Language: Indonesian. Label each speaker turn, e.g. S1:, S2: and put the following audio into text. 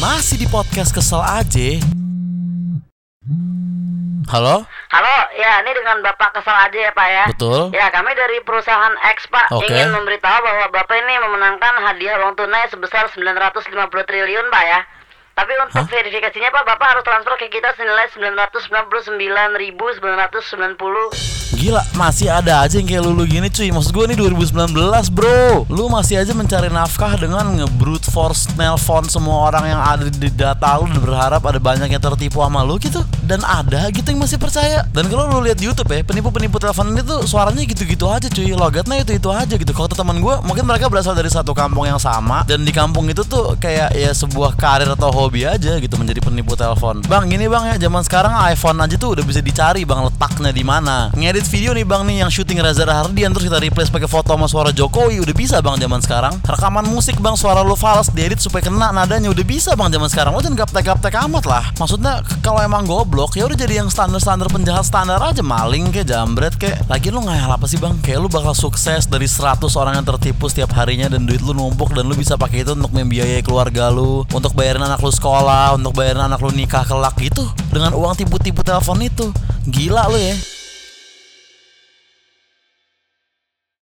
S1: Masih di podcast kesel aja. Halo?
S2: Halo, ya ini dengan Bapak kesal aja ya Pak ya.
S1: Betul.
S2: Ya kami dari perusahaan X Pak
S1: Oke.
S2: ingin memberitahu bahwa Bapak ini memenangkan hadiah uang tunai sebesar 950 triliun Pak ya. Tapi untuk verifikasinya Pak, Bapak harus transfer ke kita senilai 999.990.
S1: Gila, masih ada aja yang kayak lulu gini cuy. Maksud gue nih 2019 bro. Lu masih aja mencari nafkah dengan nge-brute force nelpon semua orang yang ada di data lu Dan berharap ada banyak yang tertipu sama lu gitu. Dan ada gitu yang masih percaya. Dan kalau lu lihat di Youtube ya Penipu-penipu telepon ini tuh suaranya gitu-gitu aja cuy. Logatnya itu-itu aja gitu. Kalau teman gue mungkin mereka berasal dari satu kampung yang sama Dan di kampung itu tuh kayak ya sebuah karir atau hobi aja gitu Menjadi penipu telepon. Bang gini bang ya. Zaman sekarang iPhone aja tuh udah bisa dicari bang letaknya di mana. Ngedit video nih bang nih yang syuting Reza Rahardian Terus kita replace pakai foto sama suara Jokowi Udah bisa bang zaman sekarang. Rekaman musik bang suara lu fals diedit supaya kena nadanya Udah bisa bang zaman sekarang. Lo jangan gaptek-gaptek amat lah. Maksudnya kalau emang goblok ya udah jadi yang standar-standar penjahat standar aja Maling kayak jambret kayak Lagi lu ngayal apa sih bang? Kayak lu bakal sukses dari 100 orang yang tertipu setiap harinya Dan duit lu numpuk dan lu bisa pakai itu untuk membiayai keluarga lu Untuk bayarin anak lu sekolah Untuk bayarin anak lu nikah kelak gitu. Dengan uang tipu-tipu telepon itu. Gila lu ya